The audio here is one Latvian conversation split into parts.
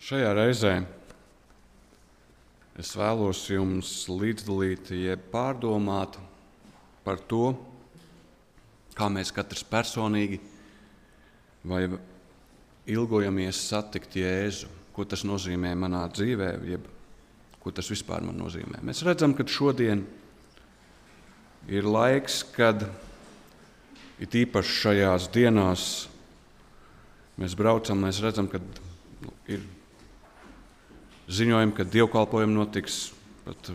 Šajā reizē es vēlos jums līdzdalīt, jeb pārdomāt par to, kā mēs katrs personīgi vai ilgojamies satikt Jēzu, ko tas nozīmē manā dzīvē, jeb ko tas vispār man nozīmē. Mēs redzam, ka šodien ir laiks, kad it īpaši šajās dienās mēs braucam, mēs redzam, ka nu, ir ziņojumi, ka dievkalpojumi notiks. Pat,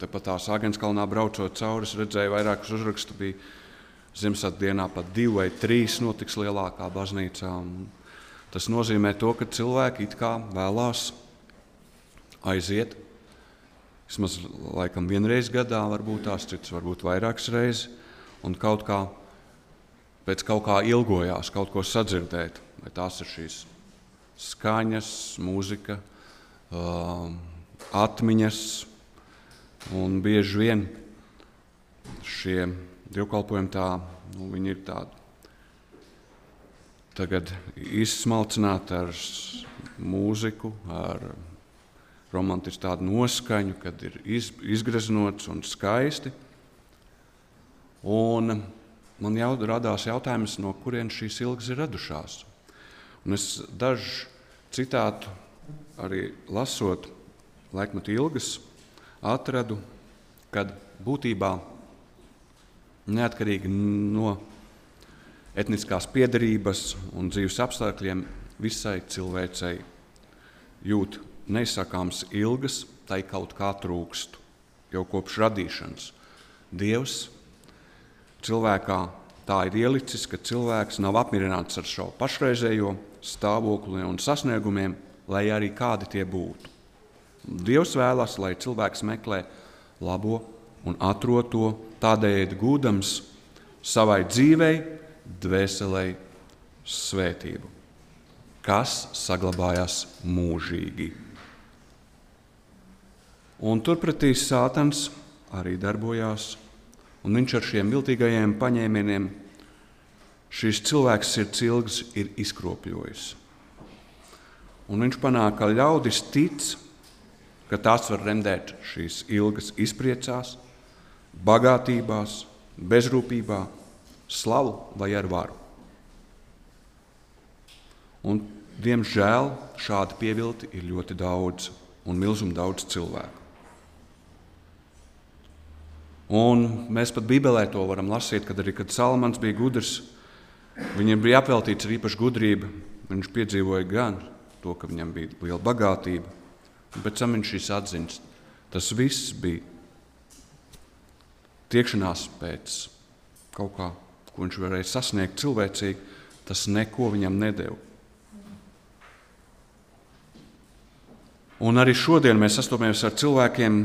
tepat tās Agenskalnā braucot cauri, redzēju vairākus uzrakstus. Bija Ziemassvētku dienā pat divi vai trīs notiks lielākā baznīcā. Tas nozīmē to, ka cilvēki it kā vēlās aiziet. Vismaz laikam vienreiz gadā, varbūt tās citas, varbūt vairākas reizes, un kaut kā pēc kaut kā ilgojās, kaut ko sadzirdēt. Vai tās ir šīs skaņas, mūzika, um, atmiņas. Un bieži vien šie dievkalpojumi tā, nu, ir tādi tagad izsmalcināti ar mūziku, ar romantisku tādu noskaņu, kad ir iz, izgreznots un skaisti. Un man jau radās jautājums, no kurienes šīs ilgas ir radušās. Un es dažu citātu arī lasot laikmetu ilgas, atradu, ka būtībā neatkarīgi no etniskās piedarības un dzīves apstākļiem visai cilvēcei jūt neizsakāms ilgas, tai kaut kā trūkst jau kopš radīšanas. Dievs cilvēkā tā ir ielicis, ka cilvēks nav apmierināts ar šo pašreizējo stāvokli un sasniegumiem, lai arī kādi tie būtu. Dievs vēlas, lai cilvēks meklē labo un atrod to tādējādi gūdams savai dzīvei, dvēselē, svētību, kas saglabājās mūžīgi. Un turpretī Sātans arī darbojās, un viņš ar šiem viltīgajiem paņēmieniem šīs cilvēks sirds ilgas ir izkropļojis. Un viņš panāk, ka ļaudis tic, ka tās var remdēt šīs ilgas izpriecās, bagātībās, bezrūpībā, slavu vai ar varu. Un, diemžēl šādi pievilti ir ļoti daudz un milzīgi daudz cilvēku. Un mēs pat Bībelē to varam lasīt, kad arī kad Salmans bija gudrs, viņam bija apveltīts ar īpašu gudrību. Viņš piedzīvoja gan to, ka viņam bija liela bagātība, pēc tam viņš šīs atziņas. Tas viss bija tiekšanās pēc kaut kā, ko viņš varēja sasniegt cilvēcīgi, tas neko viņam nedēļa. Un arī šodien mēs sastopamies ar cilvēkiem,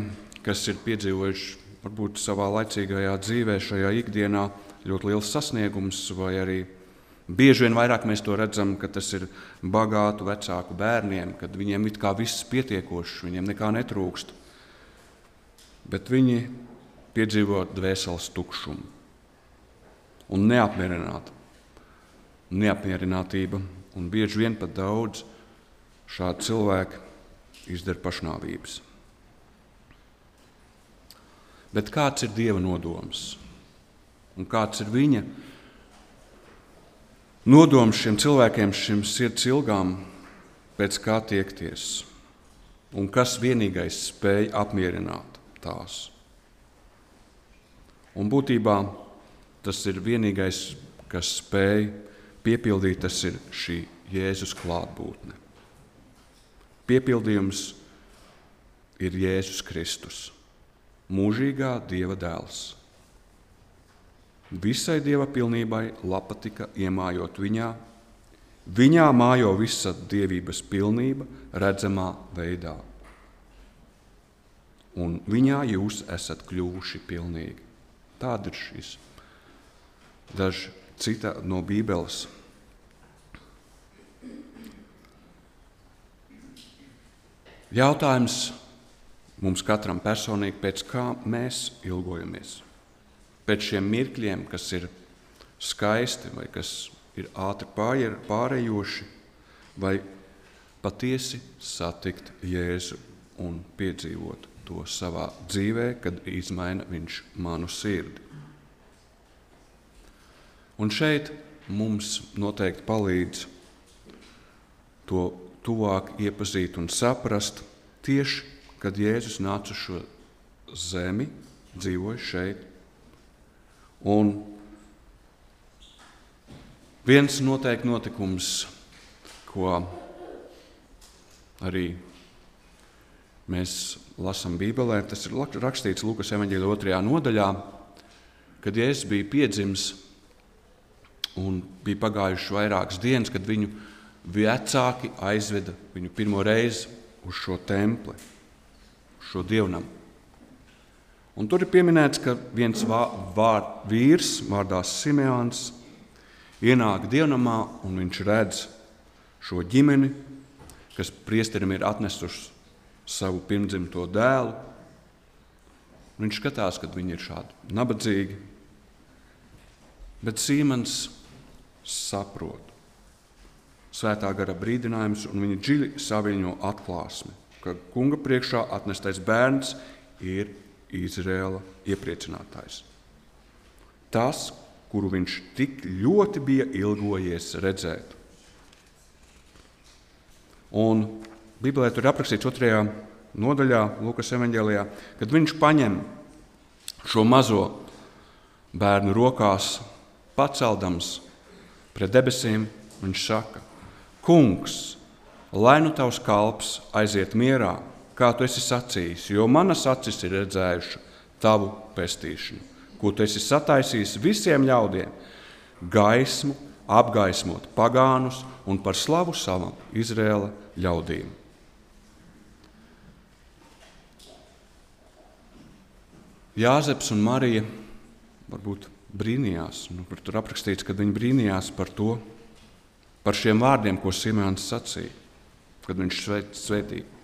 kas ir piedzīvojuši varbūt savā laicīgajā dzīvē, šajā ikdienā ļoti liels sasniegums, vai arī bieži vien vairāk mēs to redzam, ka tas ir bagātu vecāku bērniem, kad viņiem it kā viss pietiekošs, viņiem nekā netrūkst. Bet viņi piedzīvo dvēseles tukšumu un neapmierinātību. Neapmierinātība un bieži vien pat daudz šādu cilvēku izdara pašnāvības. Bet kāds ir Dieva nodoms? Un kāds ir viņa nodoms šiem cilvēkiem, šim sirds ilgām, pēc kā tiekties? Un kas vienīgais spēj apmierināt tās? Un būtībā tas ir vienīgais, kas spēj piepildīt, tas ir šī Jēzus klātbūtne. Piepildījums ir Jēzus Kristus mūžīgā Dieva dēls. Visai Dieva pilnībai lapa tika iemājot viņā. Viņā mājo visa dievības pilnība redzamā veidā. Un viņā jūs esat kļuvuši pilnīgi. Tāda ir šis daži cita no Bībeles. Jautājums, mums katram personīgi, pēc kā mēs ilgojamies. Pēc šiem mirkļiem, kas ir skaisti vai kas ir ātri pārējoši, vai patiesi satikt Jēzu un piedzīvot to savā dzīvē, kad izmaina viņš manu sirdi. Un šeit mums noteikti palīdz to tuvāk iepazīt un saprast tieši, kad Jēzus nāca uz šo zemi, dzīvoja šeit. Un viens noteikti notikums, ko arī mēs lasām Bībelē, tas ir rakstīts Lukas evanģēlī otrajā nodaļā, kad Jēzus bija piedzimis un bija pagājušas vairākas dienas, kad viņu vecāki aizveda viņu pirmo reizi uz šo templi, uz šo dievnamu. Un tur ir pieminēts, ka viens vār, vīrs vārdā Simeons ienāk dievnamā un viņš redz šo ģimeni, kas priesterim ir atnesuši savu pirmdzimto dēlu. Viņš skatās, kad viņi ir šādi nabadzīgi. Bet Sīmans saprot svētā gara brīdinājums, un viņi dziļi saviņo atklāsmi, ka kunga priekšā atnestais bērns ir Izraēla iepriecinātājs. Tas, kuru viņš tik ļoti bija ilgojies redzēt. Un Bībelē tur ir aprakstīts otrajā nodaļā, Lukas evanģēlijā, kad viņš paņem šo mazo bērnu rokās, paceldams pret debesīm, viņš saka, Kungs, lai nu tavs kalps aiziet mierā, kā tu esi sacījis, jo manas acis ir redzējušas tavu pestīšanu, ko tu esi sataisījis visiem ļaudīm, gaismu, apgaismot pagānus un par slavu savam Izraēla ļaudīm. Jāzeps un Marija varbūt brīnījās. Nu, tur aprakstīts, ka viņi brīnījās par to, par šiem vārdiem, ko Simons sacīja, kad viņš svētīja.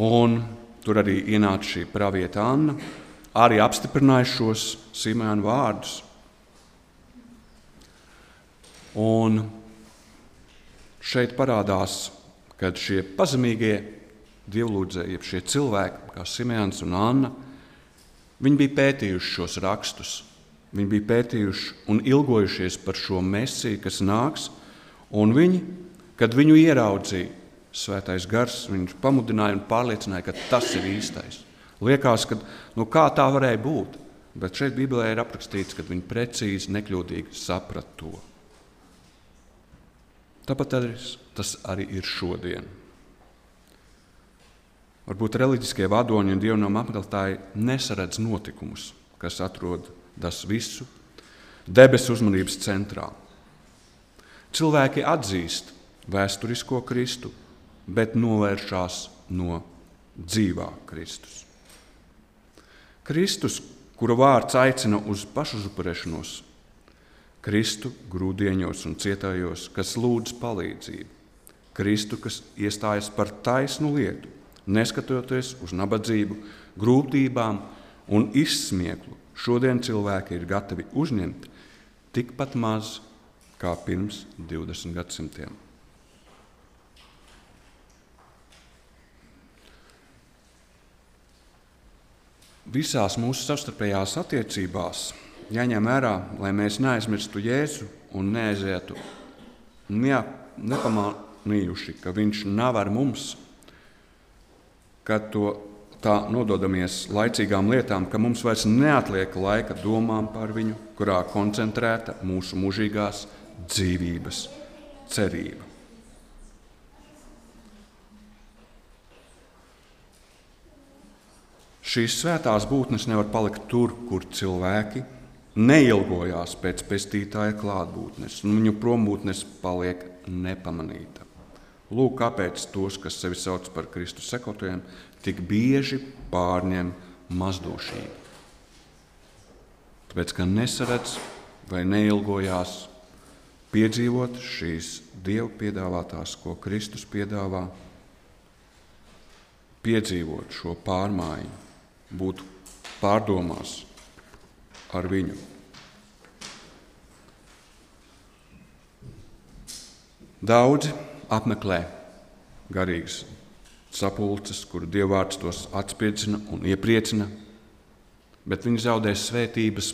Un tur arī ienāca šī pravieta Anna, arī apstiprināja šos Simona vārdus. Un šeit parādās, kad šie pazemīgie dievlūdzēji, šie cilvēki, kā Simons un Anna, Viņi bija pētījuši šos rakstus, viņi bija pētījuši un ilgojušies par šo mesiju, kas nāks, un viņi, kad viņu ieraudzīja, svētais gars, viņš pamudināja un pārliecināja, ka tas ir īstais. Liekas, ka nu, kā tā varēja būt, bet šeit Bībelē ir aprakstīts, ka viņi precīzi, nekļūdīgi saprata to. Tāpat arī tas arī ir šodien. Varbūt reliģiskie vadoņi un dievnam apmeklētāji nesaredz notikumus, kas atrodas visu debesu uzmanības centrā. Cilvēki atzīst vēsturisko Kristu, bet novēršās no dzīvā Kristus. Kristus, kura vārds aicina uz pašuzupurēšanos, Kristu grūdieņos un cietājos, kas lūdz palīdzību, Kristu, kas iestājas par taisnu lietu, Neskatoties uz nabadzību, grūtībām un izsmieklu, šodien cilvēki ir gatavi uzņemt tikpat maz kā pirms 20 gadsimtiem. Visās mūsu savstarpējās attiecībās jāņem vērā, lai mēs neaizmirstu Jēzu un neaizietu nepamanījuši, ka Viņš nav ar mums kad to tā nododamies laicīgām lietām, ka mums vairs neatliek laika domām par viņu, kurā koncentrēta mūsu mūžīgās dzīvības cerība. Šīs svētās būtnes nevar palikt tur, kur cilvēki neilgojās pēc pestītāja klātbūtnes, un viņu prombūtnes paliek nepamanīta. Lūk, kāpēc tos, kas sevi sauc par Kristus sekotājiem, tik bieži pārņem mazdošība. Tāpēc, ka nesaredz vai neilgojās piedzīvot šīs Dieva piedāvātās, ko Kristus piedāvā, piedzīvot šo pārmaiņu, būt pārdomās ar viņu. Daudzi apmeklē garīgas sapulces, kuru dievvvārds tos atspēcina un iepriecina, bet viņi zaudē svētības,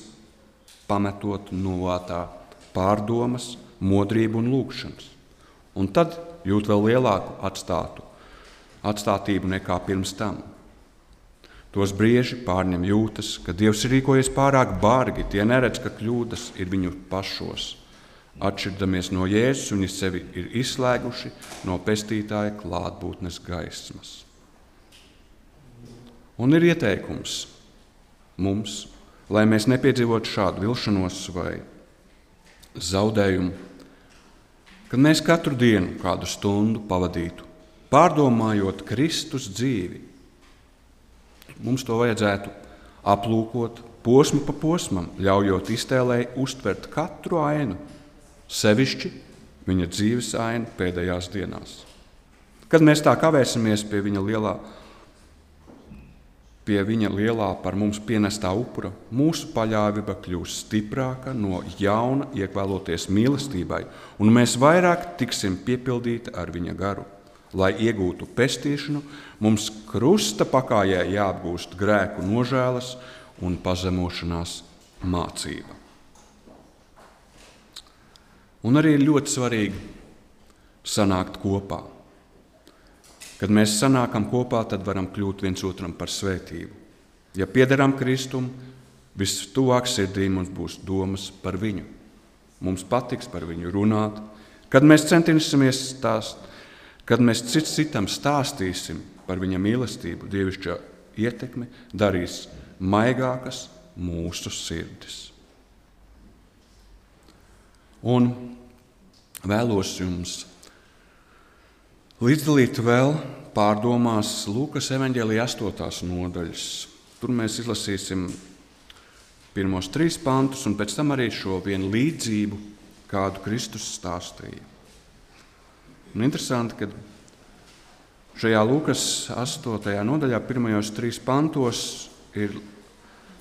pametot novātā pārdomas, modrību un lūgšanas. Un tad jūt vēl lielāku atstātu, atstātību nekā pirms tam. Tos brieži pārņem jūtas, ka Dievs ir rīkojies pārāk bargi. Tie neredz, ka kļūdas ir viņu pašos. Atšķirdamies no Jēzus, viņi sevi ir izslēguši no pestītāja klātbūtnes gaismas. Un ir ieteikums mums, lai mēs nepiedzīvotu šādu vilšanos vai zaudējumu, kad mēs katru dienu kādu stundu pavadītu, pārdomājot Kristus dzīvi. Mums to vajadzētu aplūkot posmu pa posmam, ļaujot iztēlēji uztvert katru ainu sevišķi viņa dzīves ainu pēdējās dienās. Kad mēs tā kavēsimies pie viņa lielā, pie viņa lielā par mums pienestā upura, mūsu paļāvība kļūs stiprāka no jauna iekvēloties mīlestībai, un mēs vairāk tiksim piepildīti ar viņa garu. Lai iegūtu pestīšanu, mums krusta pakājē jāapgūst grēku nožēlas un pazemošanās mācība. Un arī ir ļoti svarīgi sanākt kopā. Kad mēs sanākam kopā, tad varam kļūt viens otram par svētību. Ja piederam Kristum, vistuvāk sirdī mums būs domas par viņu. Mums patiks par viņu runāt. Kad mēs centīsimies stāst, kad mēs cits citam stāstīsim par viņa mīlestību, dievišķo ietekmi, darīs maigākas mūsu sirdis. Un vēlos jums līdzdalīt vēl pārdomās Lūkas evanģēlīja 8. nodaļas. Tur mēs izlasīsim pirmos trīs pantus, un pēc tam arī šo vienu līdzību, kādu Kristus stāstīja. Un interesanti, ka šajā Lūkas 8. nodaļā, pirmajos trīs pantos, ir,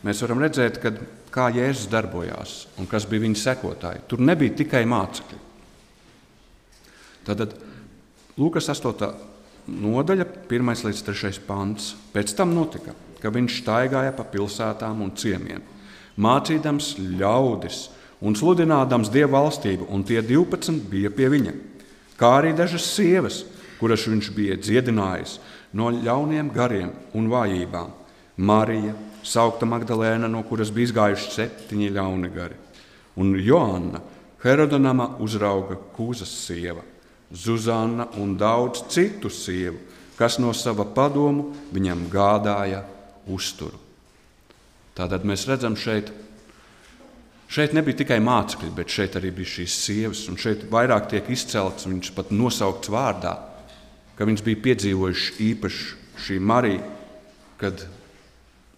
mēs varam redzēt, ka kā Jēzus darbojās un kas bija viņa sekotāji. Tur nebija tikai mācekļi. Tad Lūkas 8. nodaļa, 1 līdz 3 pants. Pēc tam notika, ka viņš staigāja pa pilsētām un ciemiemiem, mācīdams ļaudis un sludinādams dievu valstību, un tie 12 bija pie viņa, kā arī dažas sievas, kuras viņš bija dziedinājis no ļauniem gariem un vājībām. Marija, saukta Magdalēna, no kuras bija izgājuši septiņi ļauni gari, un Joanna, Herodonama uzrauga kūzas sieva, Zuzana un daudz citu sievu, kas no sava padomu viņam gādāja uzturu. Tātad mēs redzam šeit, šeit nebija tikai mācekļi, bet šeit arī bija šīs sievas, un šeit vairāk tiek izcelts, viņš pat nosaukts vārdā, ka viņš bija piedzīvojis īpaši šī Marija, kad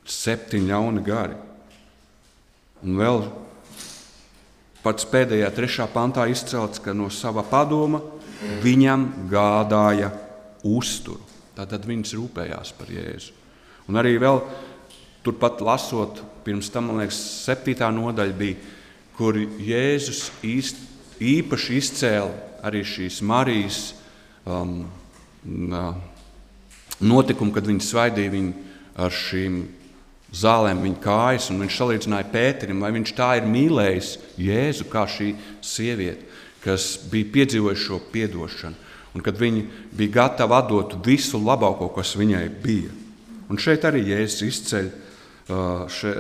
septiņi ļauni gari. Un vēl pats pēdējā, trešā pantā izcelts, ka no sava padoma viņam gādāja uzturu. Tātad viņš rūpējās par Jēzu. Un arī vēl turpat lasot, pirms tam, man liekas, septītā nodaļa bija, kur Jēzus īst, īpaši izcēla arī šīs Marijas um, notikumu, kad viņi svaidīja viņu ar šīm zālēm viņa kājas, un viņš salīdzināja Pēterim, vai viņš tā ir mīlējis Jēzu kā šī sieviete, kas bija piedzīvojusi šo piedošanu, un kad viņa bija gatava atdot visu labāko, kas viņai bija. Un šeit arī Jēzus izceļ, še,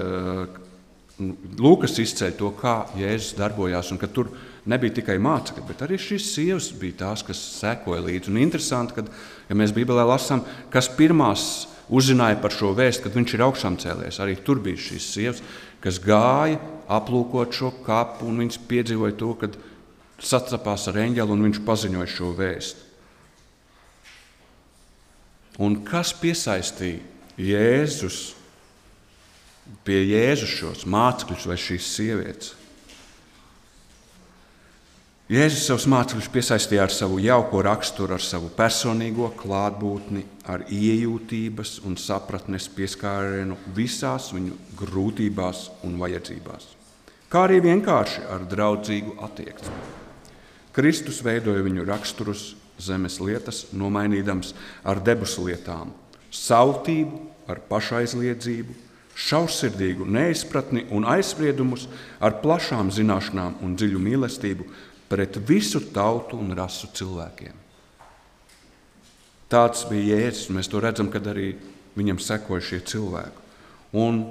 Lūkas izceļ to, kā Jēzus darbojās, un ka tur nebija tikai mācekļi, bet arī šīs sievas bija tās, kas sekoja līdzi. Un interesanti, ka, ja mēs Bībelē lasām, kas pirmās uzzināja par šo vēstu, kad viņš ir augšām cēlies. Arī tur bija šīs sievas, kas gāja aplūkot šo kapu, un viņas piedzīvoja to, kad sastapās ar eņģeli un viņš paziņoja šo vēstu. Un kas piesaistīja Jēzus pie Jēzus šos mācekļus vai šīs sievietes? Jēzus savus mācekļus piesaistīja ar savu jauko raksturu, ar savu personīgo klātbūtni, ar iejūtības un sapratnes pieskārienu visās viņu grūtībās un vajadzībās, kā arī vienkārši ar draudzīgu attieksmi. Kristus veidoja viņu raksturus, zemes lietas, nomainīdams ar debesu lietām, sautību ar pašaizliedzību, šausmīgu neizpratni un aizspriedumus ar plašām zināšanām un dziļu mīlestību pret visu tautu un rasu cilvēkiem. Tāds bija Jēzus. Mēs to redzam, kad arī viņam sekoja šie cilvēki. Un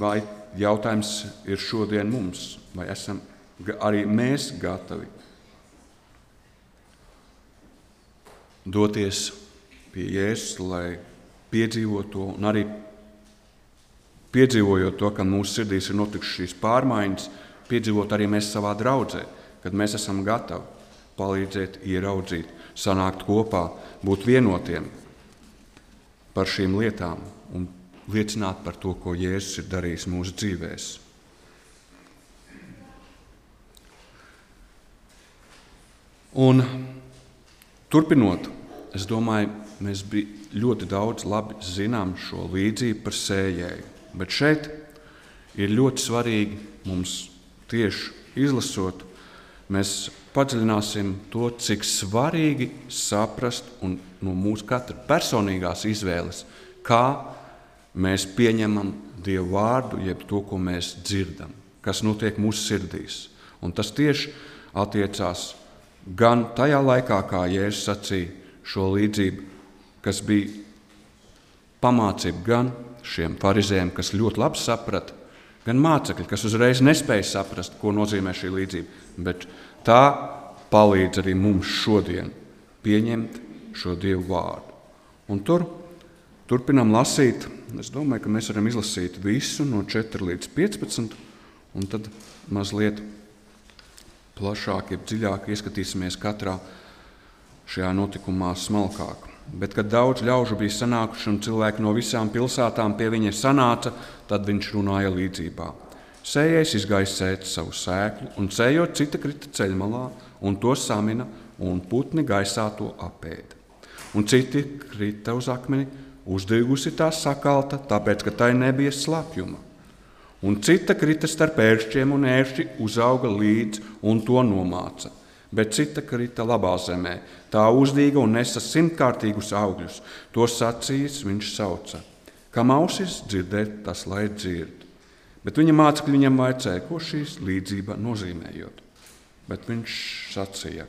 vai jautājums ir šodien mums, vai esam arī mēs gatavi doties pie Jēzus, lai piedzīvotu to, un arī piedzīvojot to, ka mūsu sirdīs ir notikušas šīs pārmaiņas, piedzīvot arī mēs savā draudzē, kad mēs esam gatavi palīdzēt, ieraudzīt, sanākt kopā, būt vienotiem par šīm lietām un liecināt par to, ko Jēzus ir darījis mūsu dzīvēm. Un turpinot, es domāju, mēs ļoti daudz labi zinām šo līdzību par sējēju. Bet šeit ir ļoti svarīgi mums tieši izlasot, mēs padziļināsim to, cik svarīgi saprast no mūsu katra personīgās izvēles, kā mēs pieņemam Dievu vārdu, jeb to, ko mēs dzirdam, kas notiek mūsu sirdīs. Un tas tieši attiecās gan tajā laikā, kā Jēzus sacīja šo līdzību, kas bija pamācība gan šiem farizējiem, kas ļoti labi saprata, gan mācekļi, kas uzreiz nespēja saprast, ko nozīmē šī līdzība. Bet tā palīdz arī mums šodien pieņemt šo Dievu vārdu. Un tur turpinām lasīt. Es domāju, ka mēs varam izlasīt visu no 4 līdz 15, un tad mazliet plašāk, jeb dziļāk ieskatīsimies katrā šajā notikumā smalkāk. Bet, kad daudz ļaužu bija sanākuši un cilvēki no visām pilsētām pie viņa sanāca, tad viņš runāja līdzībā. Sējais izgāja sēt savu sēklu, un sējot cita krita ceļmalā, un to samina, un putni gaisā to apēda. Un citi krita uz akmeni, uzdegusi tā sakalta, tāpēc, ka tai nebija slapjuma. Un cita krita starp ēršķiem, un ēršķi uzauga līdzi un to nomāca bet cita krita labā zemē. Tā uzdīga un nesa simtkārtīgus augļus. To sacījis viņš sauca. Kam ausis dzirdēt, tas lai dzird. Bet viņa mācekļi viņam vaicāja, ko šīs līdzība nozīmējot. Bet viņš sacīja,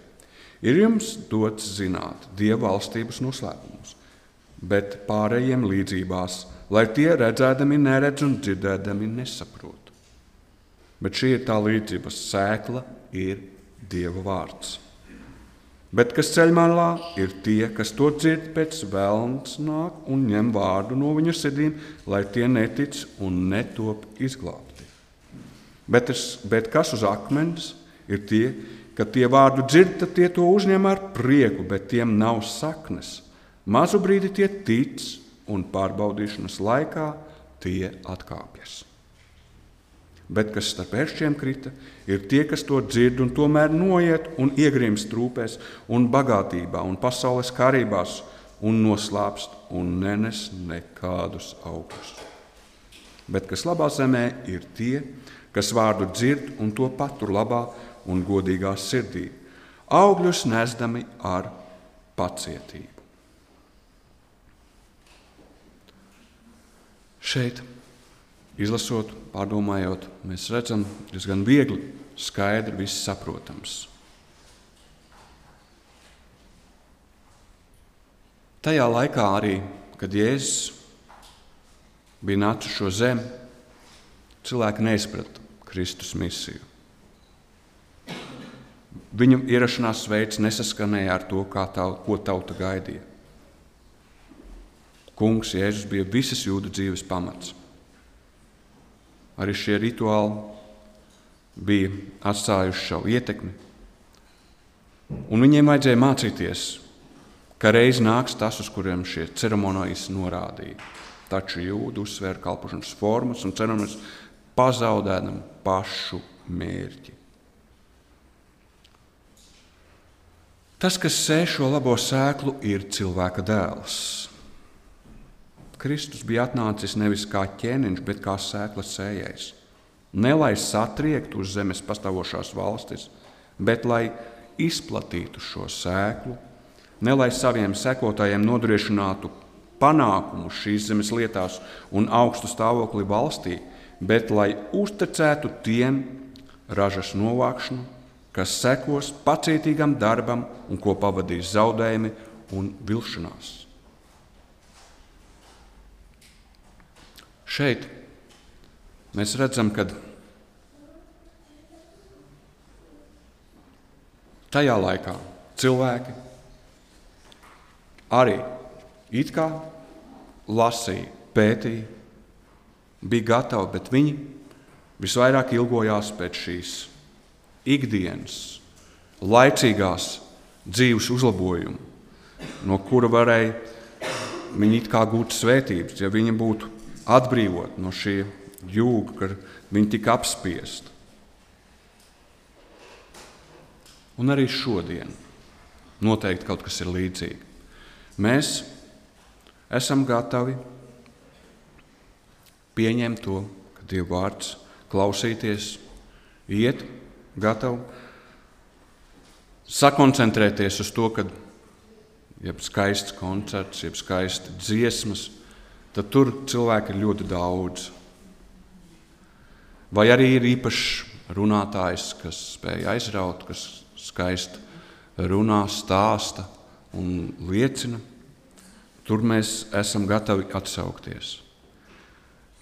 ir jums dots zināt Dieva valstības noslēpumus, bet pārējiem līdzībās, lai tie redzēdami neredz un dzirdēdami nesaprot. Bet šī ir tā līdzības sēkla, ir Dieva vārds. Bet kas ceļ malā, ir tie, kas to dzird, pēc vēlams nāk un ņem vārdu no viņu sirdīm, lai tie netic un netop izglābti. Bet, es, bet kas uz akmens ir tie, ka tie vārdu dzird, tad tie to uzņem ar prieku, bet tiem nav saknes. Mazu brīdi tie tic, un pārbaudīšanas laikā tie atkāpjas bet kas starp ēršķiem krita, ir tie, kas to dzird un tomēr noiet un iegrimst trūpēs un bagātībā un pasaules karībās un noslāpst un nenes nekādus augļus. Bet kas labā zemē ir tie, kas vārdu dzird un to patur labā un godīgā sirdī, augļus nesdami ar pacietību. Šeit izlasot, pārdomājot, mēs redzam, diezgan viegli, skaidri, viss saprotams. Tajā laikā arī, kad Jēzus bija nācis šo zemi, cilvēki neizprata Kristus misiju. Viņu ierašanās veids nesaskanēja ar to, tā, ko tauta gaidīja. Kungs Jēzus bija visas jūdu dzīves pamats. Arī šie rituāli bija atstājuši savu ietekmi. Un viņiem vajadzēja mācīties, ka reiz nāks tas, uz kuriem šie ceremonijas norādīja. Taču jūda uzsvēra kalpošanas formas un ceremonijas pazaudēdam pašu mērķi. Tas, kas sēž šo labo sēklu, ir cilvēka dēls. Kristus bija atnācis nevis kā ķēniņš, bet kā sēklas sējais. ne lai satriektu uz zemes pastāvošās valstis, bet lai izplatītu šo sēklu, ne lai saviem sekotājiem nodrošinātu panākumu šīs zemes lietās un augstu stāvokli valstī, bet lai uzticētu tiem ražas novākšanu, kas sekos pacietīgam darbam un ko pavadīs zaudējumi un vilšanās. Šeit mēs redzam, ka tajā laikā cilvēki arī it kā lasīja, pētīja, bija gatavi, bet viņi visvairāk ilgojās pēc šīs ikdienas, laicīgās dzīves uzlabojuma, no kura varēja viņi it kā gūt svētības, ja viņi būtu atbrīvot no šī jūga, kad viņi tika apspiesti. Un arī šodien noteikti kaut kas ir līdzīgs. Mēs esam gatavi pieņemt to, ka Dieva vārds klausīties, iet, gatavi sakoncentrēties uz to, ka ir skaists koncerts, jeb skaisti dziesmas, tad tur cilvēki ir ļoti daudz. Vai arī ir īpašs runātājs, kas spēj aizraut, kas skaisti runā, stāsta un liecina. Tur mēs esam gatavi atsaukties.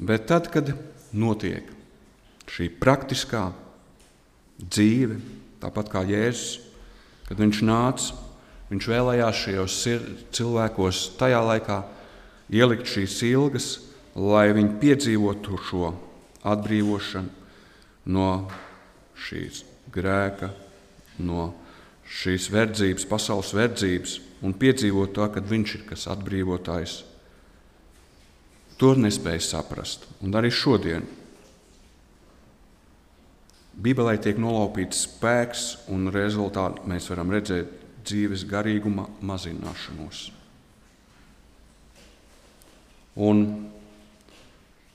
Bet tad, kad notiek šī praktiskā dzīve, tāpat kā Jēzus, kad viņš nāca, viņš vēlējās šajos cilvēkos tajā laikā ielikt šīs ilgas, lai viņi piedzīvotu šo atbrīvošanu no šīs grēka, no šīs verdzības, pasaules verdzības, un piedzīvot to, ka viņš ir kas atbrīvotājs. To nespēja saprast. Un arī šodien Bībelē tiek nolaupīts spēks, un rezultātā mēs varam redzēt dzīves garīguma mazināšanos. Un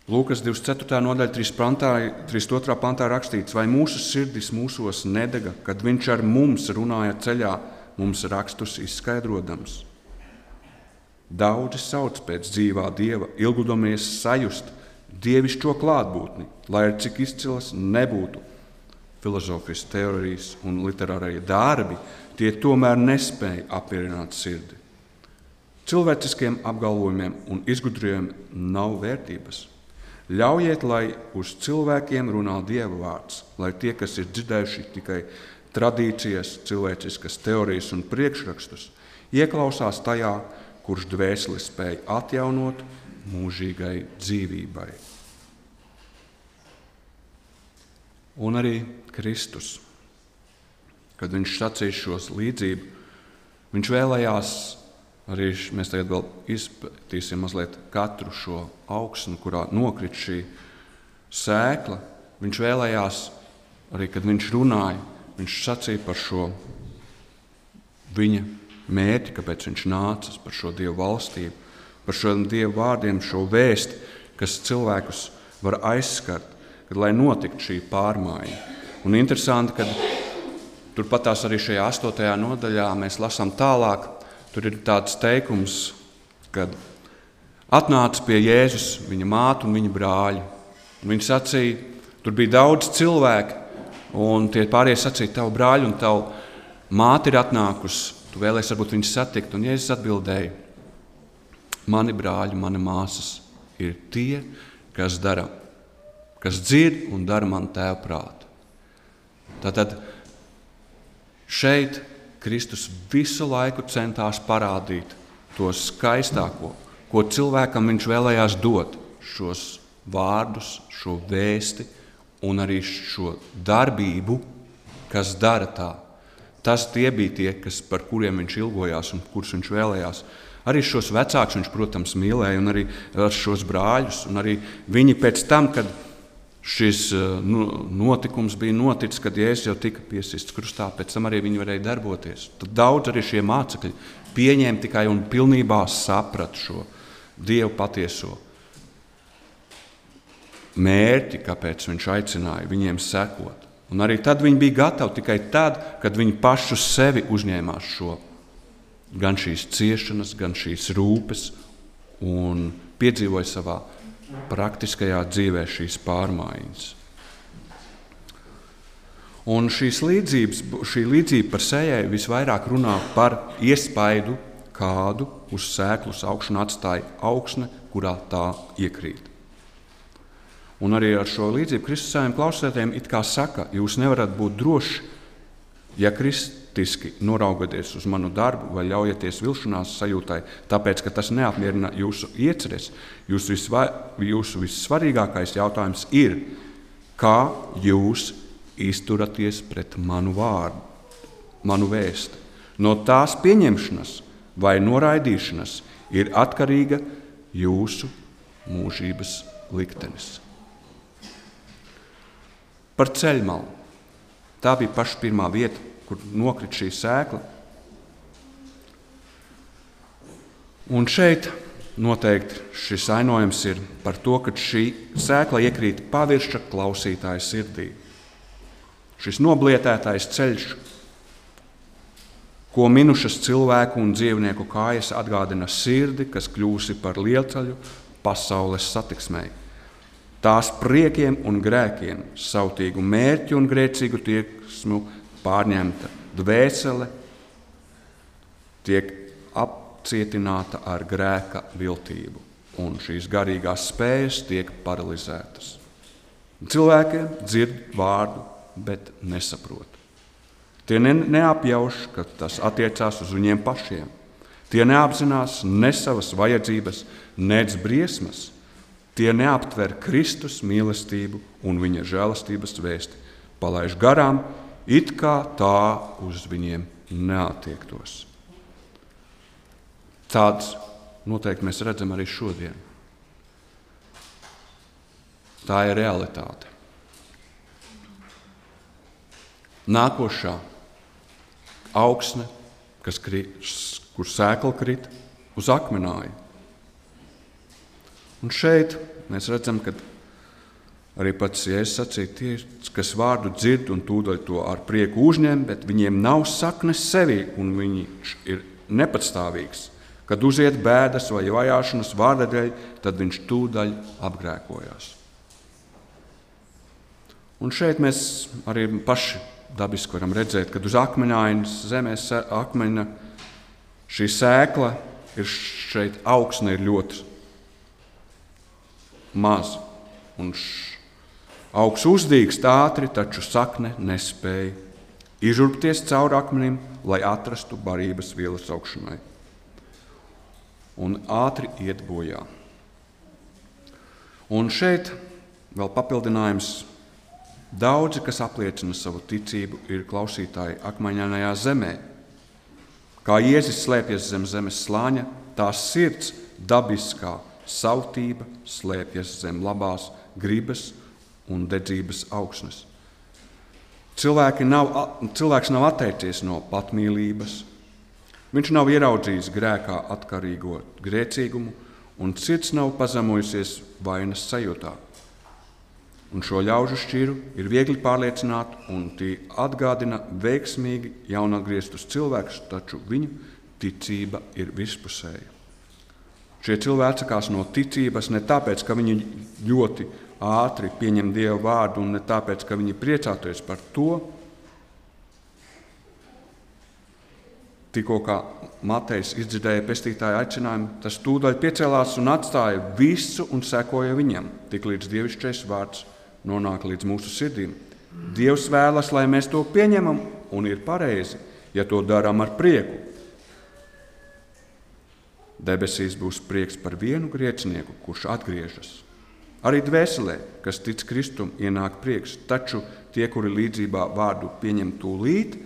Lūkas 24. nodaļa, 3. Pantā, 32. pantā rakstīts, vai mūsu sirdis mūsos nedega, kad viņš ar mums runāja ceļā, mums rakstus izskaidrojams. Daudzi sauc pēc dzīvā dieva, ilgudoties sajust dievišķo klātbūtni, lai ar cik izcils nebūtu filozofijas teorijas un literārie darbi, tie tomēr nespēja apvienot sirdi. Cilvēciskiem apgalvojumiem un izgudrojumiem nav vērtības. Ļaujiet, lai uz cilvēkiem runā Dieva vārds, lai tie, kas ir dzirdējuši tikai tradīcijas, cilvēciskas teorijas un priekšrakstus, ieklausās tajā, kurš dvēseli spēj atjaunot mūžīgai dzīvībai. Un arī Kristus, kad viņš sacīja šos līdzību, viņš vēlējās Arī mēs tagad vēl izpētīsim mazliet katru šo augsni, kurā nokrit šī sēkla. Viņš vēlējās, arī kad viņš runāja, viņš sacīja par šo viņa mērķi, kāpēc viņš nāca, par šo dievu valstību, par šiem dievu vārdiem, šo vēsti, kas cilvēkus var aizskart, kad lai notiktu šī pārmaiņa. Un interesanti, ka turpat tās arī šajā astotajā nodaļā mēs lasām tālāk Tur ir tāds teikums, kad atnāca pie Jēzus viņa māte un viņa brāļi. Viņi sacīja, tur bija daudz cilvēku, un tie pārējie sacīja, tavu brāļu un tavu māti ir atnākusi. Tu vēlēsies, varbūt viņus satikt. Un Jēzus atbildēja, mani brāļi, mani māsas ir tie, kas dara, kas dzird un dara man tēvu prātu. Tātad šeit Kristus visu laiku centās parādīt to skaistāko, ko cilvēkam viņš vēlējās dot, šos vārdus, šo vēsti un arī šo darbību, kas dara tā. Tas tie bija tie, kas, par kuriem viņš ilgojās un kurus viņš vēlējās. Arī šos vecākus viņš, protams, mīlēja, un arī šos brāļus. Arī viņi pēc tam, kad šis eh, nu, notikums bija noticis, kad Jēzus jau tika piesists krustā, pēc tam arī viņi varēja darboties. Tad daudz arī šie mācekļi pieņēma tikai un pilnībā saprata šo Dievu patieso. mērķi, kāpēc viņš aicināja viņiem sekot. Un arī tad viņi bija gatavi tikai tad, kad viņi paši uz sevi uzņēmās šo gan šīs ciešanas, gan šīs rūpes un piedzīvoja savā praktiskajā dzīvē šīs pārmaiņas. Un šīs līdzības, šī līdzība par sējai visvairāk runā par iespaidu, kādu uz sēklas augšanu atstāja augsne, kurā tā iekrīt. Un arī ar šo līdzību Kristus saviem klausētājiem it kā saka, jūs nevarat būt droši, ja kristiski noraugaties uz manu darbu vai ļaujieties vilšanās sajūtai, tāpēc, ka tas neapmierina jūsu ieceres. Jūsu, visva, jūsu vissvarīgākais jautājums ir, kā jūs izturaties pret manu vārdu, manu vēstu. No tās pieņemšanas vai noraidīšanas ir atkarīga jūsu mūžības liktenis. Par ceļmalu. Tā bija paša pirmā vieta, kur nokrita šī sēkla. Un šeit noteikti šis ainojums ir par to, ka šī sēkla iekrīt pavirša klausītāja sirdī. Šis noblietētais ceļš, ko minušas cilvēku un dzīvnieku kājas atgādina sirdi, kas kļūsi par lielceļu pasaules satiksmei tās priekiem un grēkiem, sautīgu mērķu un grēcīgu tieksmu pārņemta dvēsele tiek apcietināta ar grēka viltību, un šīs garīgās spējas tiek paralizētas. Cilvēki dzird vārdu, bet nesaprot. Tie ne, neapjauš, ka tas attiecās uz viņiem pašiem. Tie neapzinās ne savas vajadzības, nec briesmas, Tie neaptver Kristus mīlestību un viņa žēlastības vēsti, palaiž garām, it kā tā uz viņiem neatiektos. Tāds noteikti mēs redzam arī šodien. Tā ir realitāte. Nākošā augsne, kas krīt, kur sēkla krita uz akmenāju, Un šeit mēs redzam, ka arī pats Jēzus sacīja, tie, kas vārdu dzird un tūdaļ to ar prieku uzņem, bet viņiem nav saknes sevī un viņš ir nepatstāvīgs. Kad uziet bēdas vai vajāšanas vārda dēļ, tad viņš tūdaļ apgrēkojās. Un šeit mēs arī paši dabiski varam redzēt, ka uz akmeņainas zemes akmeņa šī sēkla ir šeit augsne ir ļoti maz. Un augsts uzdīgs ātri, taču sakne nespēja izurpties cauri akmenim, lai atrastu barības vielas augšanai. Un ātri iet bojā. Un šeit vēl papildinājums. Daudzi, kas apliecina savu ticību, ir klausītāji akmeņainajā zemē. Kā Jēzus slēpjas zem zemes slāņa, tās sirds dabiskā Sautība slēpjas zem labās gribas un dedzības augsnes. Nav, cilvēks nav atteicies no patmīlības, viņš nav ieraudzījis grēkā atkarīgo grēcīgumu, un sirds nav pazemojusies vainas sajūtā. Un šo ļaužu šķiru ir viegli pārliecināt, un tie atgādina veiksmīgi jaunatgrieztus cilvēkus, taču viņu ticība ir vispusēja. Šie cilvēki atsakās no ticības ne tāpēc, ka viņi ļoti ātri pieņem Dieva vārdu, un ne tāpēc, ka viņi priecātos par to. Tikko kā Matejs izdzirdēja pestītāja aicinājumu, tas tūdaļ piecēlās un atstāja visu un sekoja viņam, tik līdz dievišķais vārds nonāk līdz mūsu sirdīm. Dievs vēlas, lai mēs to pieņemam, un ir pareizi, ja to darām ar prieku. Debesīs būs prieks par vienu grēcinieku, kurš atgriežas. Arī dvēselē, kas tic Kristum, ienāk prieks, taču tie, kuri līdzībā vārdu pieņem tūlīt,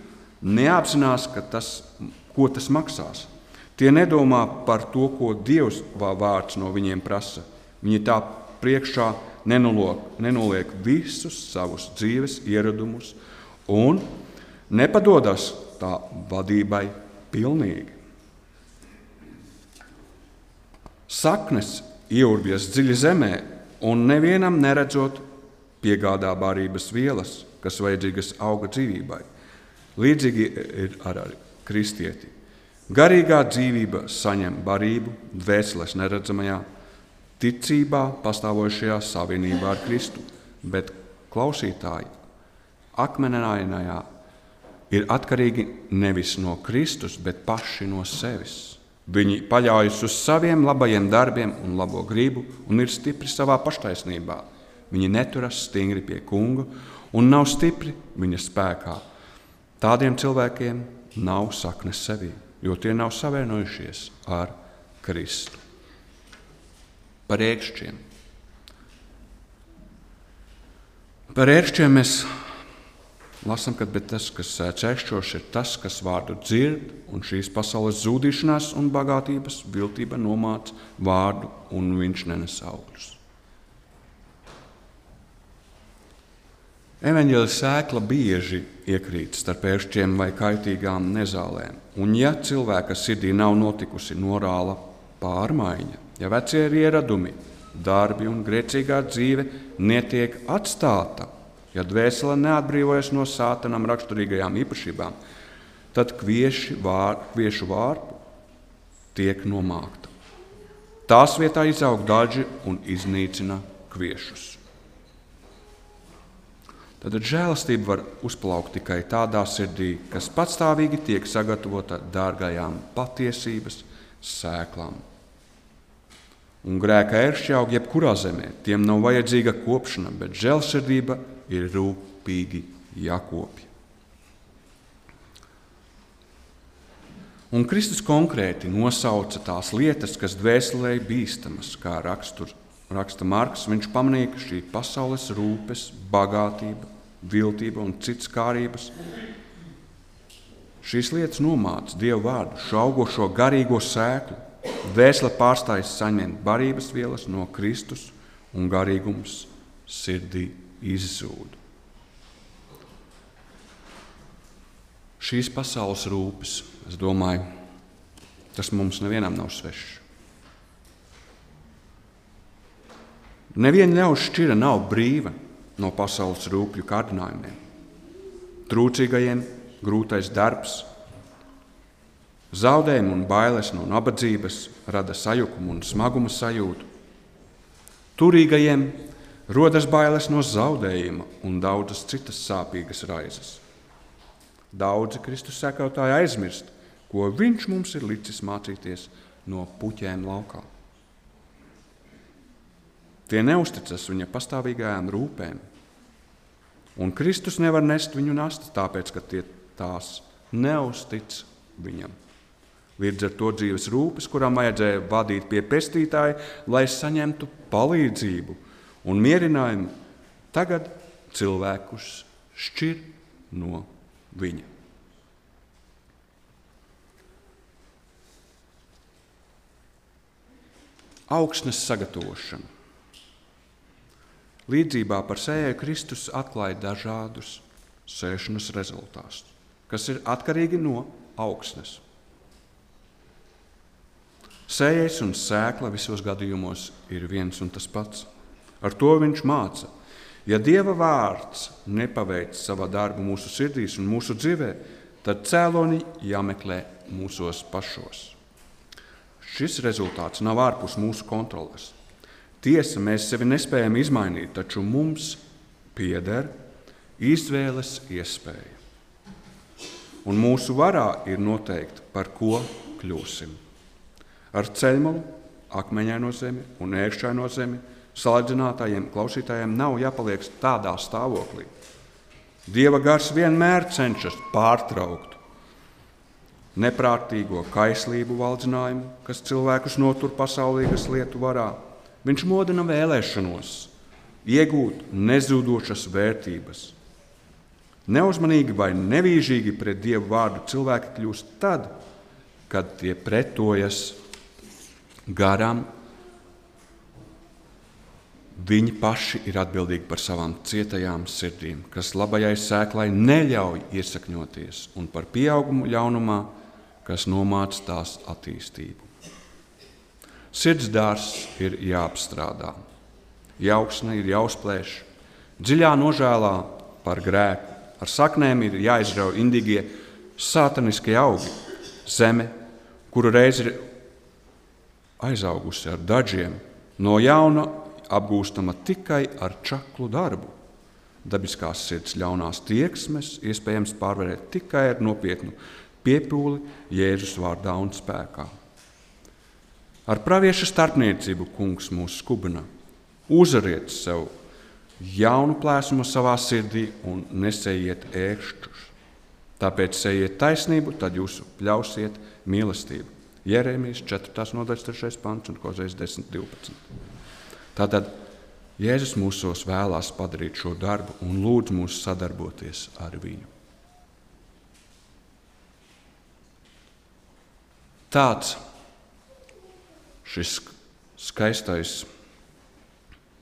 neapzinās, tas, ko tas maksās. Tie nedomā par to, ko Dievs vārds no viņiem prasa. Viņi tā priekšā nenoliek, nenoliek visus savus dzīves ieradumus un nepadodas tā vadībai pilnīgi. Saknes ieurbjas dziļi zemē, un nevienam neredzot piegādā barības vielas, kas vajadzīgas auga dzīvībai. Līdzīgi ir ar kristieti. Garīgā dzīvība saņem barību dvēseles neredzamajā ticībā, pastāvošajā savienībā ar Kristu, bet klausītāji akmeņainajā ir atkarīgi nevis no Kristus, bet paši no sevis. Viņi paļaujas uz saviem labajiem darbiem un labo gribu un ir stipri savā paštaisnībā. Viņi neturas stingri pie kunga un nav stipri viņa spēkā. Tādiem cilvēkiem nav saknes sevī, jo tie nav savienojušies ar Kristu. Par ērkšķiem. Par ērkšķiem mēs lasām, ka tas, kas čēkšķos, ir tas, kas vārdu dzird, un šīs pasaules zudīšanās un bagātības viltība nomāca vārdu, un viņš nenes augļus. Evanģēlis sēkla bieži iekrīt starp ēršķiem vai kaitīgām nezālēm, un ja cilvēka sirdī nav notikusi morāla pārmaiņa, ja vecie ieradumi, darbi un grēcīgā dzīve netiek atstāta, ja dvēsele neatbrīvojas no sātanam raksturīgajām īpašībām, tad vār, kviešu vārpu tiek nomākta. Tās vietā izaug daži un iznīcina kviešus. Tad žēlastība var uzplaukt tikai tādā sirdī, kas patstāvīgi tiek sagatavota dārgajām patiesības sēklām. Un grēka ēršķi aug jebkurā zemē, tiem nav vajadzīga kopšana, bet žēlsirdība ir rūpīgi jākopja. Un Kristus konkrēti nosauca tās lietas, kas dvēselē bīstamas, kā rakstur, raksta Marks. Viņš pamanīja, ka šī pasaules rūpes, bagātība, viltība un citas kārības. Šīs lietas nomāca Dievu vārdu, šo augošo garīgo sēklu. Vēsle pārstājas saņemt barības vielas no Kristus, un garīgums sirdī izzūd. Šīs pasaules rūpes, es domāju, tas mums nevienam nav svešs. Neviena ļaužu šķira nav brīva no pasaules rūpju kārdinājumiem. Trūcīgajiem grūtais darbs, zaudējumi un bailes no nabadzības rada sajukumu un smaguma sajūtu. Turīgajiem rodas bailes no zaudējuma un daudzas citas sāpīgas raizes. Daudzi Kristus sekotāji aizmirst, ko Viņš mums ir licis mācīties no puķēm laukā. Tie neusticas viņa pastāvīgajām rūpēm, Un Kristus nevar nest viņu nastu, tāpēc, ka tie tās neuztic viņam. Līdz ar to dzīves rūpes, kurām vajadzēja vadīt pie pestītāja, lai saņemtu palīdzību un mierinājumu, tagad cilvēkus šķir no viņa. Augsnes sagatavošana. Līdzībā par sēju Kristus atklāja dažādus sēšanas rezultātus, kas ir atkarīgi no augsnes. Sējais un sēkla visos gadījumos ir viens un tas pats. Ar to viņš māca. Ja Dieva vārds nepaveic savu darbu mūsu sirdīs un mūsu dzīvē, tad cēloni jāmeklē mūsos pašos. Šis rezultāts nav ārpus mūsu kontroles. Tiesa, mēs sevi nespējam izmainīt, taču mums pieder izvēles iespēja. Un mūsu varā ir noteikt, par ko kļūsim. Ar ceļmalu, akmeņaino zemi un ērkšķaino zemi salīdzinātājiem, klausītājiem nav jāpaliek tādā stāvoklī. Dieva gars vienmēr cenšas pārtraukt neprātīgo kaislību valdzinājumu, kas cilvēkus notur pasaulīgas lietu varā Viņš modina vēlēšanos, iegūt nezudošas vērtības. Neuzmanīgi vai nevīžīgi pret Dievu vārdu cilvēki kļūst tad, kad tie pretojas garam. Viņi paši ir atbildīgi par savām cietajām sirdīm, kas labajai sēklai neļauj iesakņoties, un par pieaugumu ļaunumā, kas nomāca tās attīstību. Sirdsdārs ir jāapstrādā. jauksne ir jāuzplēš, dziļā nožēlā par grēku, ar saknēm ir jāizrauj indīgie sātaniskie augi, zeme, kura reiz ir aizaugusi ar dažiem, no jauna apgūstama tikai ar čaklu darbu. Dabiskās sirds ļaunās tieksmes iespējams pārvarēt tikai ar nopietnu piepūli Jēzus vārdā un spēkā. Ar pravieša starpniecību kungs mūs skubina. Uzariet sev jaunu plēsmu savā sirdī un nesējiet ēkšķus. Tāpēc sejiet taisnību, tad jūs ļausiet mīlestību. Jeremijas 4. nodaļas 3. pants un Kozēs 10. 12. Tātad Jēzus mūsos vēlās padarīt šo darbu un lūdz mūs sadarboties ar viņu. Tāds šis skaistais,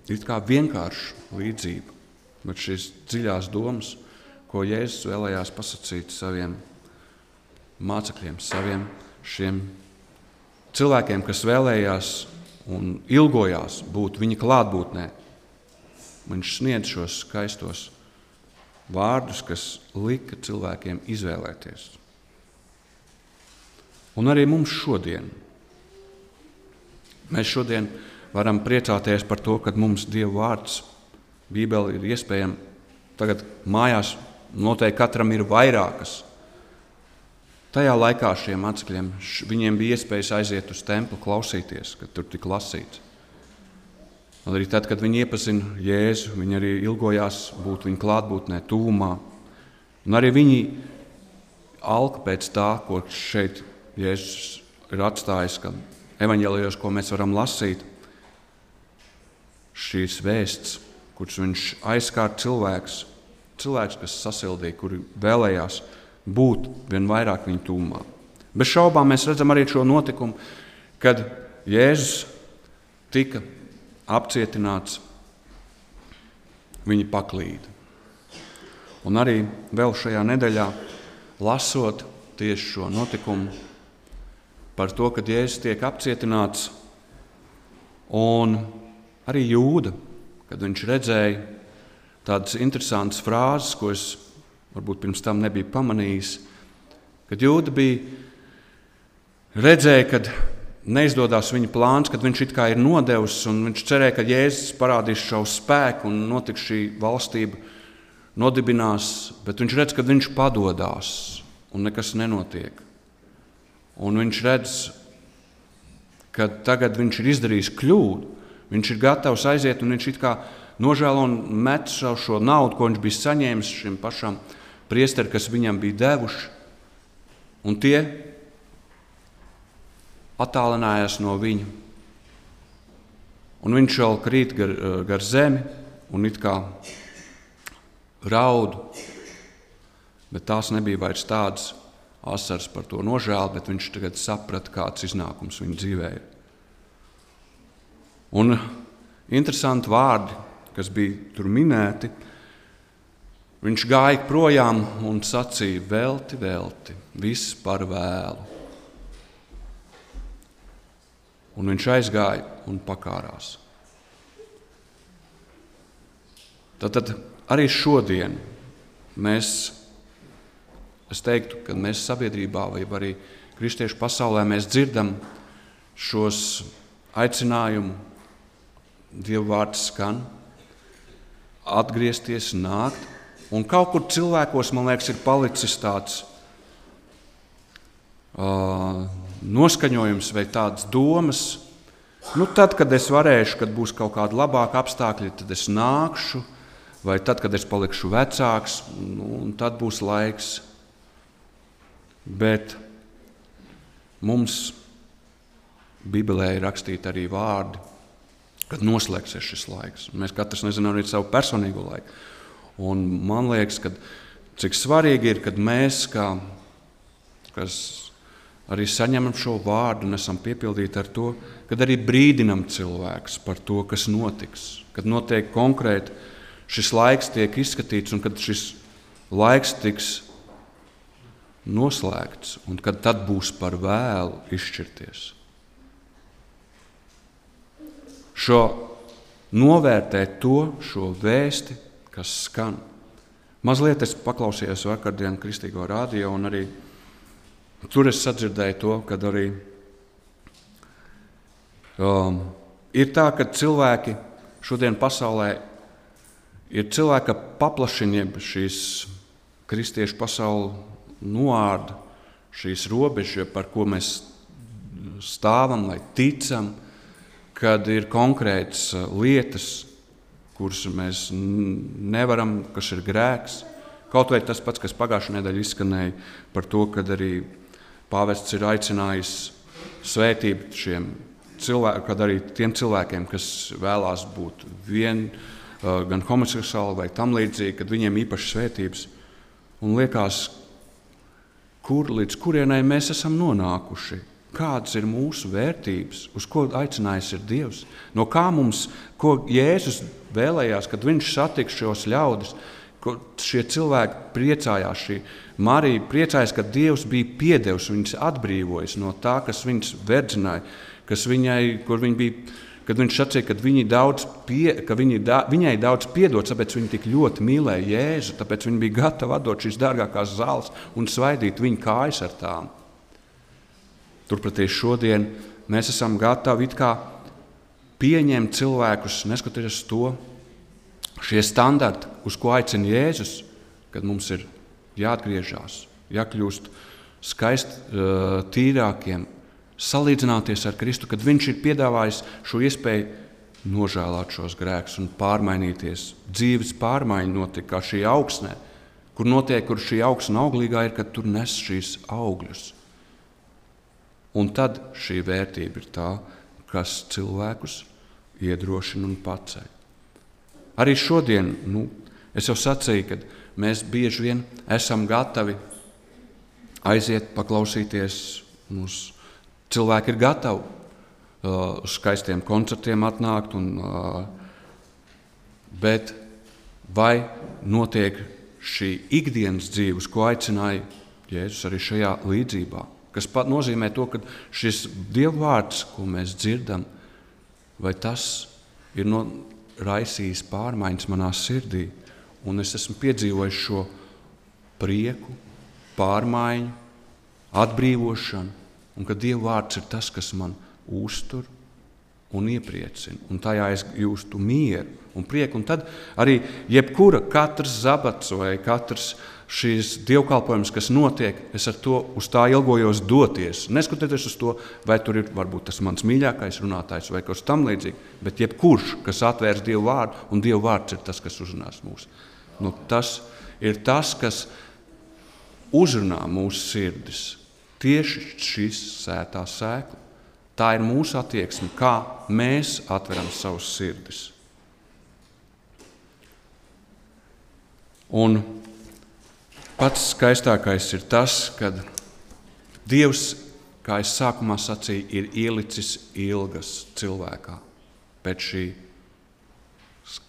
it kā vienkāršs līdzība, bet šīs dziļās domas, ko Jēzus vēlējās pasakīt saviem mācekļiem, saviem šiem cilvēkiem, kas vēlējās un ilgojās būt viņa klātbūtnē. Viņš sniedz šos skaistos vārdus, kas lika cilvēkiem izvēlēties. Un arī mums šodien. Mēs šodien varam priecāties par to, ka mums Dieva vārds, Bībele ir iespējama. Tagad mājās noteikti katram ir vairākas Tajā laikā šiem mācekļiem viņiem bija iespējas aiziet uz templi, klausīties, kad tur tika lasīts. Un arī tad, kad viņi iepazina Jēzu, viņi arī ilgojās būt viņa klātbūtnē, tūmā. Un arī viņi alka pēc tā, ko šeit Jēzus ir atstājis, ka evaņģēlijos, ko mēs varam lasīt, šīs vēsts, kurš viņš aizskāra cilvēks, cilvēks, kas sasildīja, kuri vēlējās būt vien vairāk viņa tūmā. Bez šaubām mēs redzam arī šo notikumu, kad Jēzus tika apcietināts, viņa paklīda. Un arī vēl šajā nedēļā, lasot tieši šo notikumu par to, ka Jēzus tiek apcietināts, un arī jūda, kad viņš redzēja tādas interesantas frāzes, ko es varbūt pirms tam nebija pamanījis, kad jūda bija redzēja, ka neizdodas viņa plāns, kad viņš it kā ir nodevis, un viņš cerēja, ka Jēzus parādīs šo spēku un notiks šī valstība, nodibinās, bet viņš redz, ka viņš padodas un nekas nenotiek. Un viņš redz, ka tagad viņš ir izdarījis kļūdu. Viņš ir gatavs aiziet un viņš it kā nožēlo un met šo naudu, ko viņš bija saņēmis šim pašam priesteri, kas viņam bija devuši, un tie attālinājās no viņa. Un viņš vēl krīt gar, gar zemi un it kā raud, bet tās nebija vairs tādas asaras par to nožēlu, bet viņš tagad saprata, kāds iznākums viņa dzīvē ir. Un interesanti vārdi, kas bija tur minēti, Viņš gāja projām un sacīja: Velti, velti, viss par vēlu. Un viņš aizgāja un pakārās. Tad, tad arī šodien mēs, es teiktu, ka mēs sabiedrībā vai arī kristiešu pasaulē dzirdam šos aicinājumus, Dieva vārds skan, atgriezties, nākt Un kaut kur cilvēkos, man liekas, ir palicis tāds uh, noskaņojums vai tādas domas. Nu, tad, kad es varēšu, kad būs kaut kādi labāki apstākļi, tad es nākšu, vai tad, kad es palikšu vecāks, nu, tad būs laiks. Bet mums Bībelē ir rakstīti arī vārdi, kad noslēgsies šis laiks. Mēs katrs nezinām arī savu personīgo laiku. Un man liekas, ka cik svarīgi ir, kad mēs, kā, kas arī saņemam šo vārdu un esam piepildīti ar to, kad arī brīdinam cilvēkus par to, kas notiks. Kad notiek konkrēti šis laiks tiek izskatīts un kad šis laiks tiks noslēgts un kad tad būs par vēlu izšķirties. Šo novērtēt to šo vēsti, kas skan. Mazliet es paklausījos vakardienas kristīgo rādio, un arī tur es sadzirdēju to, ka arī um, ir tā, ka cilvēki šodien pasaulē ir cilvēki, kas paplašina šīs kristiešu pasaules noārda šīs robežas, par ko mēs stāvam vai ticam, kad ir konkrētas uh, lietas, kuras mēs nevaram, kas ir grēks. Kaut vai tas pats, kas pagājušajā nedēļā izskanēja par to, ka arī pāvests ir aicinājis svētību šiem cilvēkiem, kad arī tiem cilvēkiem, kas vēlās būt vien, gan homoseksuāli vai tam līdzīgi, kad viņiem īpašas svētības. Un liekas, kur līdz kurienai mēs esam nonākuši. Kādas ir mūsu vērtības, uz ko aicinājis ir Dievs? No kā mums, ko Jēzus vēlējās, kad viņš satiks šos ļaudis, šie cilvēki priecājās, šī Marija priecājās, ka Dievs bija piedevis, viņas atbrīvojis no tā, kas viņas verdzināja, kas viņai, kur viņa bija kad viņš sacīja, ka, viņi daudz pie, ka viņi da, viņai daudz piedod, tāpēc viņa tik ļoti mīlēja Jēzu, tāpēc viņa bija gatava atdot šīs dārgākās zāles un svaidīt viņa kājas ar tām. Turpretī šodien mēs esam gatavi pieņemt cilvēkus, neskatoties to, šie standarti, uz ko aicina Jēzus, kad mums ir jāatgriežas, jākļūst skaisti, tīrākiem, salīdzināties ar Kristu, kad Viņš ir piedāvājis šo iespēju nožēlot šos grēkus un pārmainīties. Dzīves pārmaiņa notiek kā šī augsnē, kur notiek, kur šī augsne auglīgā ir, kad tur nes šīs augļus. Un tad šī vērtība ir tā, kas cilvēkus iedrošina un paceļ. Arī šodien, nu, es jau sacīju, ka mēs bieži vien esam gatavi aiziet, paklausīties mūsu Cilvēki ir gatavi uh, uz skaistiem koncertiem atnākt, un, uh, bet vai notiek šī ikdienas dzīve, uz ko aicināja Jēzus arī šajā līdzībā? Kas nozīmē to, ka šis Dieva vārds, ko mēs dzirdam, vai tas ir no, raisījis pārmaiņas manā sirdī, un es esmu piedzīvojis šo prieku, pārmaiņu, atbrīvošanu, un ka Dieva vārds ir tas, kas man uztur un iepriecina. Un tajā es jūtu mieru un prieku. Un tad arī jebkura, katrs zabats vai katrs šīs dievkalpojums, kas notiek, es ar to uz tā ilgojos doties. Neskatoties uz to, vai tur ir varbūt tas mans mīļākais runātājs vai kas tamlīdzīgs, bet jebkurš, kas atvērs Dievu vārdu, un Dieva vārds ir tas, kas uzrunās mūs. Nu, tas ir tas, kas uzrunā mūsu sirdis. Tieši šis sētā sēkla. Tā ir mūsu attieksme, kā mēs atveram savus sirdis. Un pats skaistākais ir tas, ka Dievs, kā es sākumā sacīju, ir ielicis ilgas cilvēkā pēc šī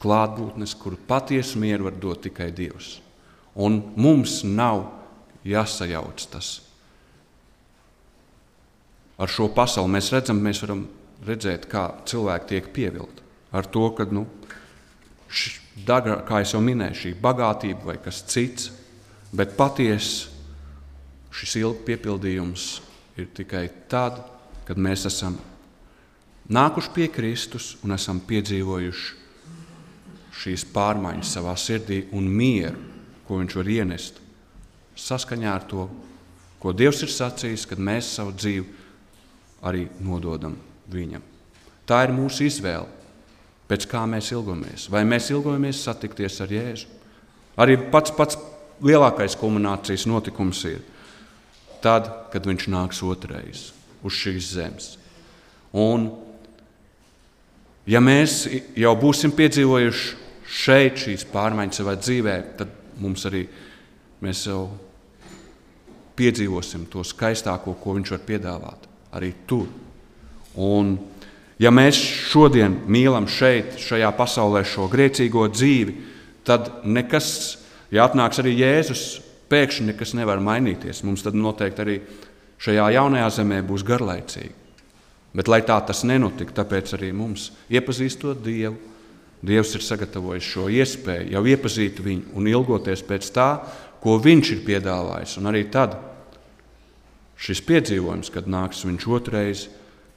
klātbūtnes, kuru patiesu mieru var dot tikai Dievs. Un mums nav jāsajauc tas ar šo pasauli mēs redzam, mēs varam redzēt, kā cilvēki tiek pievilti. Ar to, ka, nu, š, daga, kā jau minēju, šī bagātība vai kas cits, bet patiesi šis ilgs piepildījums ir tikai tad, kad mēs esam nākuši pie Kristus un esam piedzīvojuši šīs pārmaiņas savā sirdī un mieru, ko Viņš var ienest saskaņā ar to, ko Dievs ir sacījis, kad mēs savu dzīvi arī nododam viņam. Tā ir mūsu izvēle, pēc kā mēs ilgojamies. Vai mēs ilgojamies satikties ar Jēzu? Arī pats pats lielākais kulminācijas notikums ir tad, kad viņš nāks otrais uz šīs zemes. Un, ja mēs jau būsim piedzīvojuši šeit šīs pārmaiņas savā dzīvē, tad mums arī mēs jau piedzīvosim to skaistāko, ko viņš var piedāvāt arī tur. Un, ja mēs šodien mīlam šeit, šajā pasaulē, šo grēcīgo dzīvi, tad nekas, ja atnāks arī Jēzus, pēkšņi nekas nevar mainīties. Mums tad noteikti arī šajā jaunajā zemē būs garlaicīgi. Bet, lai tā tas nenotiktu, tāpēc arī mums iepazīstot Dievu, Dievs ir sagatavojis šo iespēju jau iepazīt viņu un ilgoties pēc tā, ko viņš ir piedāvājis. Un arī tad šis piedzīvojums, kad nāks viņš otrais,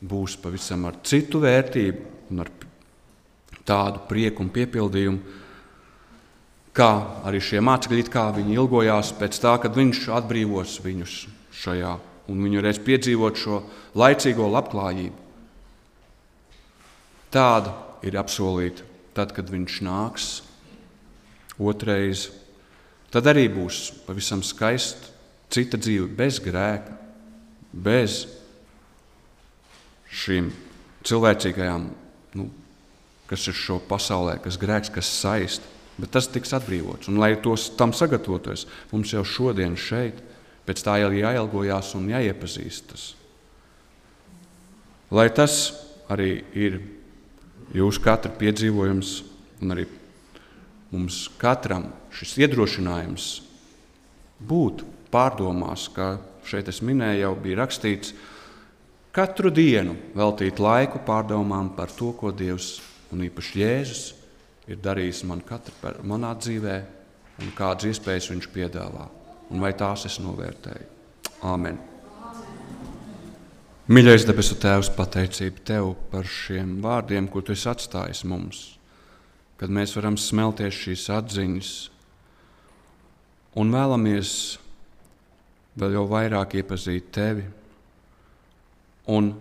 būs pavisam ar citu vērtību un ar tādu prieku un piepildījumu, kā arī šie mācekļi, kā viņi ilgojās pēc tā, kad viņš atbrīvos viņus šajā un viņi varēs piedzīvot šo laicīgo labklājību. Tāda ir apsolīta tad, kad viņš nāks otrais. Tad arī būs pavisam skaista cita dzīve, bez grēka, bez šīm cilvēcīgajām, nu, kas ir šo pasaulē, kas grēks, kas saist. Bet tas tiks atbrīvots. Un, lai tos tam sagatavotos, mums jau šodien šeit Pēc tā jau jāielgojās un jāiepazīstas. Lai tas arī ir jūsu katra piedzīvojums, un arī mums katram šis iedrošinājums būt pārdomās, kā šeit es minēju, jau bija rakstīts, katru dienu veltīt laiku pārdomām par to, ko Dievs un īpaši Jēzus ir darījis man katra, manā dzīvē un kādas iespējas viņš piedāvā un vai tās es novērtēju. Āmen! Mīļais debesu Tēvs, pateicība Tev par šiem vārdiem, ko Tu esi atstājis mums, kad mēs varam smelties šīs atziņas un vēlamies vēl jau vairāk iepazīt Tevi un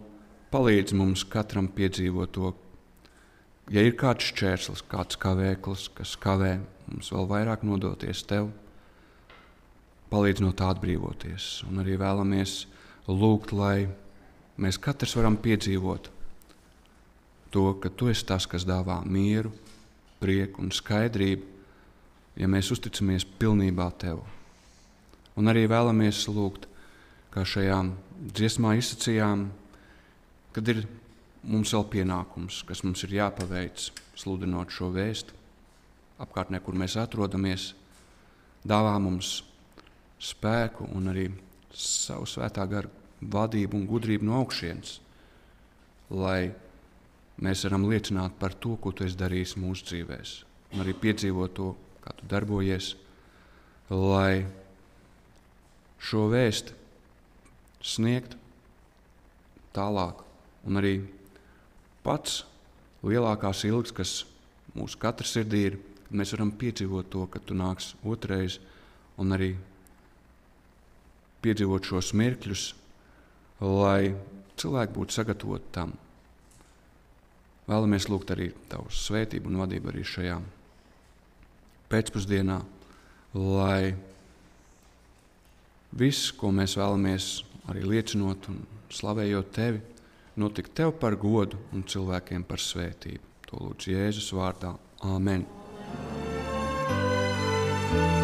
palīdz mums katram piedzīvot to, ja ir kāds šķērslis, kāds kavēklis, kas kavē mums vēl vairāk nodoties Tev palīdz no tā atbrīvoties. Un arī vēlamies lūgt, lai mēs katrs varam piedzīvot to, ka Tu esi tas, kas dāvā mieru, prieku un skaidrību, ja mēs uzticamies pilnībā Tev. Un arī vēlamies lūgt, kā šajā dziesmā izsacījām, kad ir mums vēl pienākums, kas mums ir jāpaveic, sludinot šo vēstu apkārtnē, kur mēs atrodamies, dāvā mums spēku un arī savu svētā gara vadību un gudrību no augšas, lai mēs varam liecināt par to, ko tu esi darījis mūsu dzīvēm, un arī piedzīvot to, kā tu darbojies, lai šo vēstu sniegt tālāk, un arī pats lielākās ilgas, kas mūsu katra sirdī ir, mēs varam piedzīvot to, ka tu nāks otrais un arī piedzīvot šos mirkļus, lai cilvēki būtu sagatavoti tam. Vēlamies lūgt arī Tavu svētību un vadību arī šajā pēcpusdienā, lai viss, ko mēs vēlamies arī liecinot un slavējot Tevi, notiktu Tev par godu un cilvēkiem par svētību. To lūdzu Jēzus vārdā. Āmen! thank you